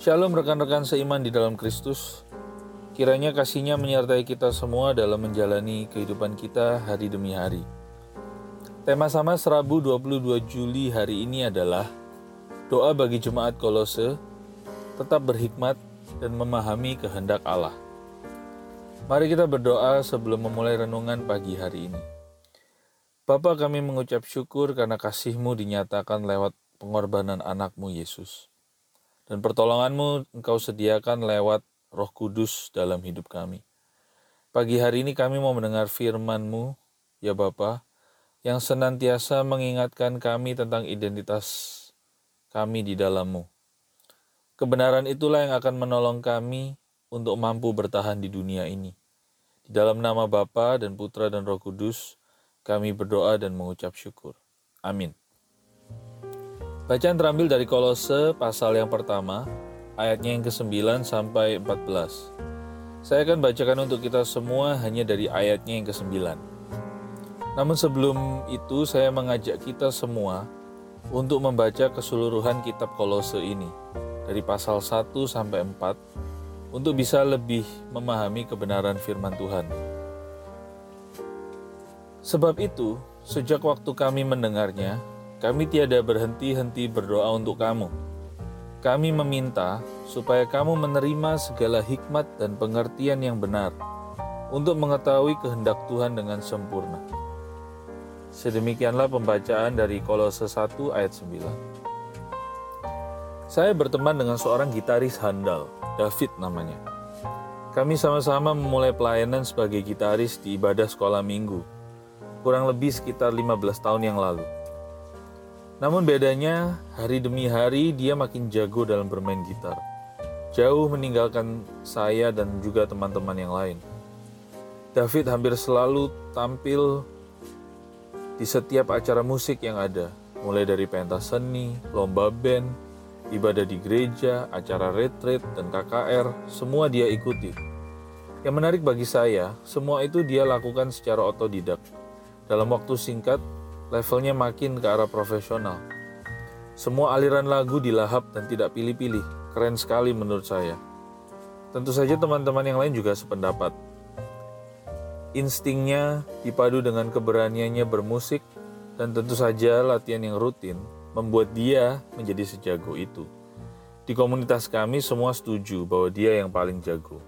Shalom rekan-rekan seiman di dalam Kristus. Kiranya kasihnya menyertai kita semua dalam menjalani kehidupan kita hari demi hari. Tema sama Serabu 22 Juli hari ini adalah Doa bagi Jemaat Kolose, tetap berhikmat dan memahami kehendak Allah. Mari kita berdoa sebelum memulai renungan pagi hari ini. Bapa kami mengucap syukur karena kasih-Mu dinyatakan lewat pengorbanan anakmu Yesus dan pertolonganmu engkau sediakan lewat roh kudus dalam hidup kami. Pagi hari ini kami mau mendengar firman-Mu, ya Bapa, yang senantiasa mengingatkan kami tentang identitas kami di dalam-Mu. Kebenaran itulah yang akan menolong kami untuk mampu bertahan di dunia ini. Di dalam nama Bapa dan Putra dan Roh Kudus, kami berdoa dan mengucap syukur. Amin. Bacaan terambil dari Kolose pasal yang pertama, ayatnya yang ke-9 sampai 14. Saya akan bacakan untuk kita semua hanya dari ayatnya yang ke-9. Namun sebelum itu saya mengajak kita semua untuk membaca keseluruhan kitab Kolose ini dari pasal 1 sampai 4 untuk bisa lebih memahami kebenaran firman Tuhan. Sebab itu, sejak waktu kami mendengarnya, kami tiada berhenti-henti berdoa untuk kamu. Kami meminta supaya kamu menerima segala hikmat dan pengertian yang benar untuk mengetahui kehendak Tuhan dengan sempurna. Sedemikianlah pembacaan dari Kolose 1 ayat 9. Saya berteman dengan seorang gitaris handal, David namanya. Kami sama-sama memulai pelayanan sebagai gitaris di ibadah sekolah minggu, kurang lebih sekitar 15 tahun yang lalu. Namun bedanya, hari demi hari dia makin jago dalam bermain gitar. Jauh meninggalkan saya dan juga teman-teman yang lain. David hampir selalu tampil di setiap acara musik yang ada, mulai dari pentas seni, lomba band, ibadah di gereja, acara retreat, dan KKR, semua dia ikuti. Yang menarik bagi saya, semua itu dia lakukan secara otodidak. Dalam waktu singkat, levelnya makin ke arah profesional. Semua aliran lagu dilahap dan tidak pilih-pilih. Keren sekali menurut saya. Tentu saja teman-teman yang lain juga sependapat. Instingnya dipadu dengan keberaniannya bermusik dan tentu saja latihan yang rutin membuat dia menjadi sejago itu. Di komunitas kami semua setuju bahwa dia yang paling jago.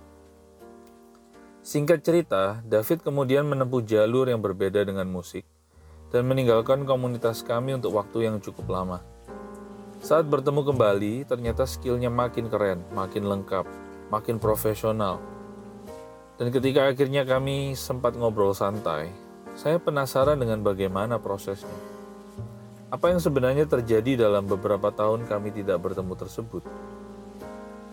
Singkat cerita, David kemudian menempuh jalur yang berbeda dengan musik dan meninggalkan komunitas kami untuk waktu yang cukup lama. Saat bertemu kembali, ternyata skillnya makin keren, makin lengkap, makin profesional. Dan ketika akhirnya kami sempat ngobrol santai, saya penasaran dengan bagaimana prosesnya. Apa yang sebenarnya terjadi dalam beberapa tahun kami tidak bertemu tersebut?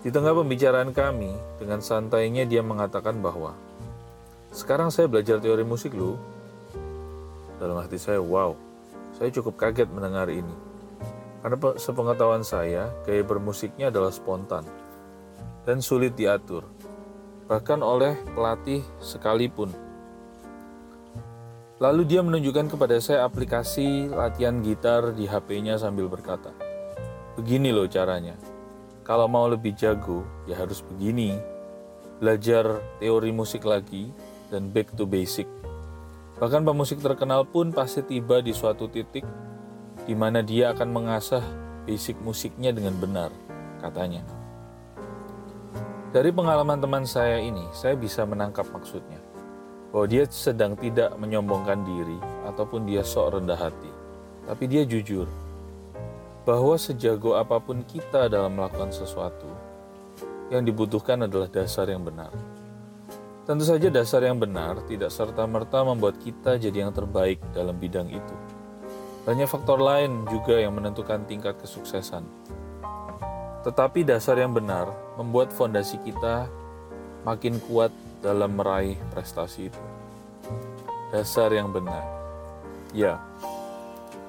Di tengah pembicaraan kami, dengan santainya dia mengatakan bahwa sekarang saya belajar teori musik loh, dalam hati saya, wow, saya cukup kaget mendengar ini. Karena sepengetahuan saya, gaya bermusiknya adalah spontan dan sulit diatur, bahkan oleh pelatih sekalipun. Lalu dia menunjukkan kepada saya aplikasi latihan gitar di HP-nya sambil berkata, Begini loh caranya, kalau mau lebih jago, ya harus begini. Belajar teori musik lagi dan back to basic. Bahkan pemusik terkenal pun pasti tiba di suatu titik di mana dia akan mengasah basic musiknya dengan benar, katanya. Dari pengalaman teman saya ini, saya bisa menangkap maksudnya. Bahwa dia sedang tidak menyombongkan diri ataupun dia sok rendah hati. Tapi dia jujur bahwa sejago apa pun kita dalam melakukan sesuatu, yang dibutuhkan adalah dasar yang benar. Tentu saja dasar yang benar tidak serta-merta membuat kita jadi yang terbaik dalam bidang itu. Banyak faktor lain juga yang menentukan tingkat kesuksesan. Tetapi dasar yang benar membuat fondasi kita makin kuat dalam meraih prestasi itu. Dasar yang benar. Ya,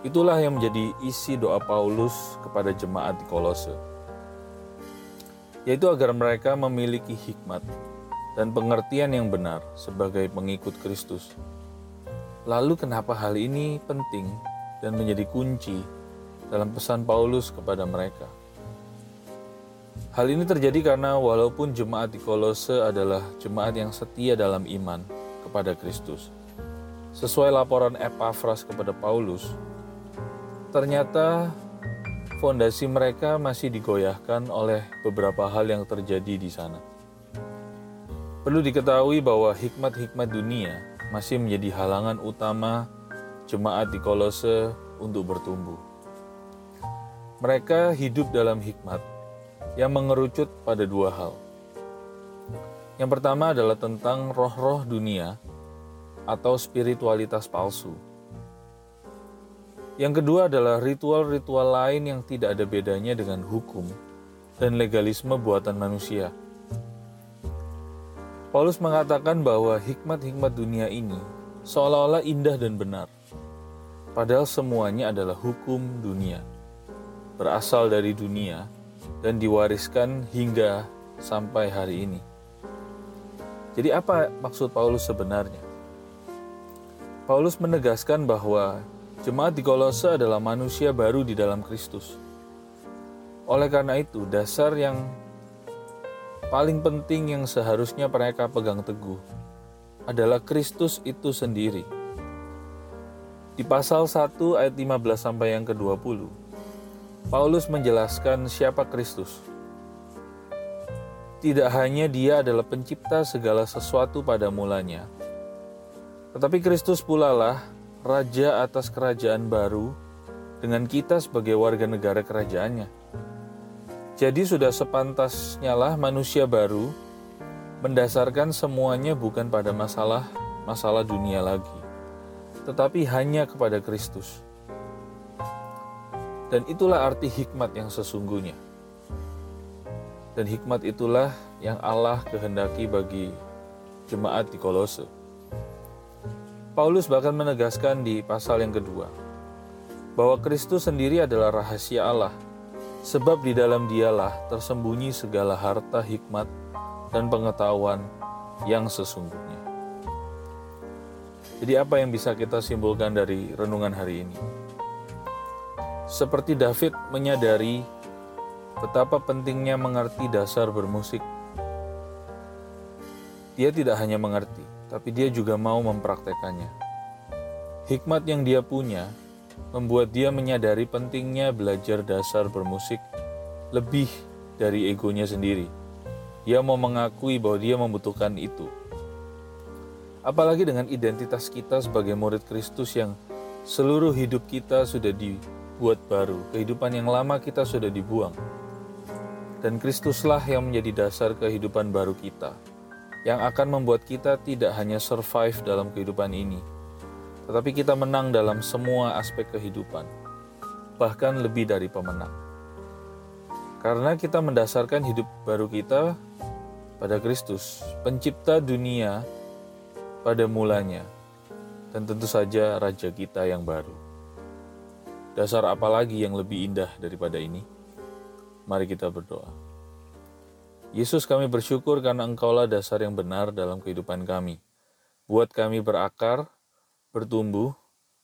itulah yang menjadi isi doa Paulus kepada jemaat di Kolose. Yaitu agar mereka memiliki hikmat dan pengertian yang benar sebagai pengikut Kristus. Lalu, kenapa hal ini penting dan menjadi kunci dalam pesan Paulus kepada mereka? Hal ini terjadi karena walaupun jemaat di Kolose adalah jemaat yang setia dalam iman kepada Kristus, sesuai laporan Epaphras kepada Paulus, ternyata fondasi mereka masih digoyahkan oleh beberapa hal yang terjadi di sana. Perlu diketahui bahwa hikmat-hikmat dunia masih menjadi halangan utama jemaat di Kolose untuk bertumbuh. Mereka hidup dalam hikmat yang mengerucut pada dua hal. Yang pertama adalah tentang roh-roh dunia atau spiritualitas palsu. Yang kedua adalah ritual-ritual lain yang tidak ada bedanya dengan hukum dan legalisme buatan manusia. Paulus mengatakan bahwa hikmat-hikmat dunia ini seolah-olah indah dan benar, padahal semuanya adalah hukum dunia, berasal dari dunia dan diwariskan hingga sampai hari ini. Jadi apa maksud Paulus sebenarnya? Paulus menegaskan bahwa jemaat di Kolose adalah manusia baru di dalam Kristus. Oleh karena itu, dasar yang paling penting yang seharusnya mereka pegang teguh adalah Kristus itu sendiri. Di pasal 1 ayat 15 sampai yang ke-20, Paulus menjelaskan siapa Kristus. Tidak hanya Dia adalah pencipta segala sesuatu pada mulanya, tetapi Kristus pula lah raja atas kerajaan baru dengan kita sebagai warga negara kerajaannya. Jadi sudah sepantasnya lah manusia baru mendasarkan semuanya bukan pada masalah masalah dunia lagi, tetapi hanya kepada Kristus. Dan itulah arti hikmat yang sesungguhnya. Dan hikmat itulah yang Allah kehendaki bagi jemaat di Kolose. Paulus bahkan menegaskan di pasal yang kedua bahwa Kristus sendiri adalah rahasia Allah, sebab di dalam Dialah tersembunyi segala harta hikmat dan pengetahuan yang sesungguhnya. Jadi, apa yang bisa kita simpulkan dari renungan hari ini? Seperti David menyadari betapa pentingnya mengerti dasar bermusik. Dia tidak hanya mengerti, tapi dia juga mau mempraktekannya. Hikmat yang dia punya membuat dia menyadari pentingnya belajar dasar bermusik lebih dari egonya sendiri. Dia mau mengakui bahwa dia membutuhkan itu. Apalagi dengan identitas kita sebagai murid Kristus yang seluruh hidup kita sudah di buat baru, kehidupan yang lama kita sudah dibuang. Dan Kristuslah yang menjadi dasar kehidupan baru kita, yang akan membuat kita tidak hanya survive dalam kehidupan ini, tetapi kita menang dalam semua aspek kehidupan, bahkan lebih dari pemenang. Karena kita mendasarkan hidup baru kita pada Kristus, pencipta dunia pada mulanya, dan tentu saja Raja kita yang baru. Dasar apa lagi yang lebih indah daripada ini? Mari kita berdoa. Yesus kami bersyukur karena Engkaulah dasar yang benar dalam kehidupan kami. Buat kami berakar, bertumbuh,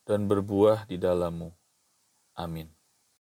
dan berbuah di dalammu. Amin.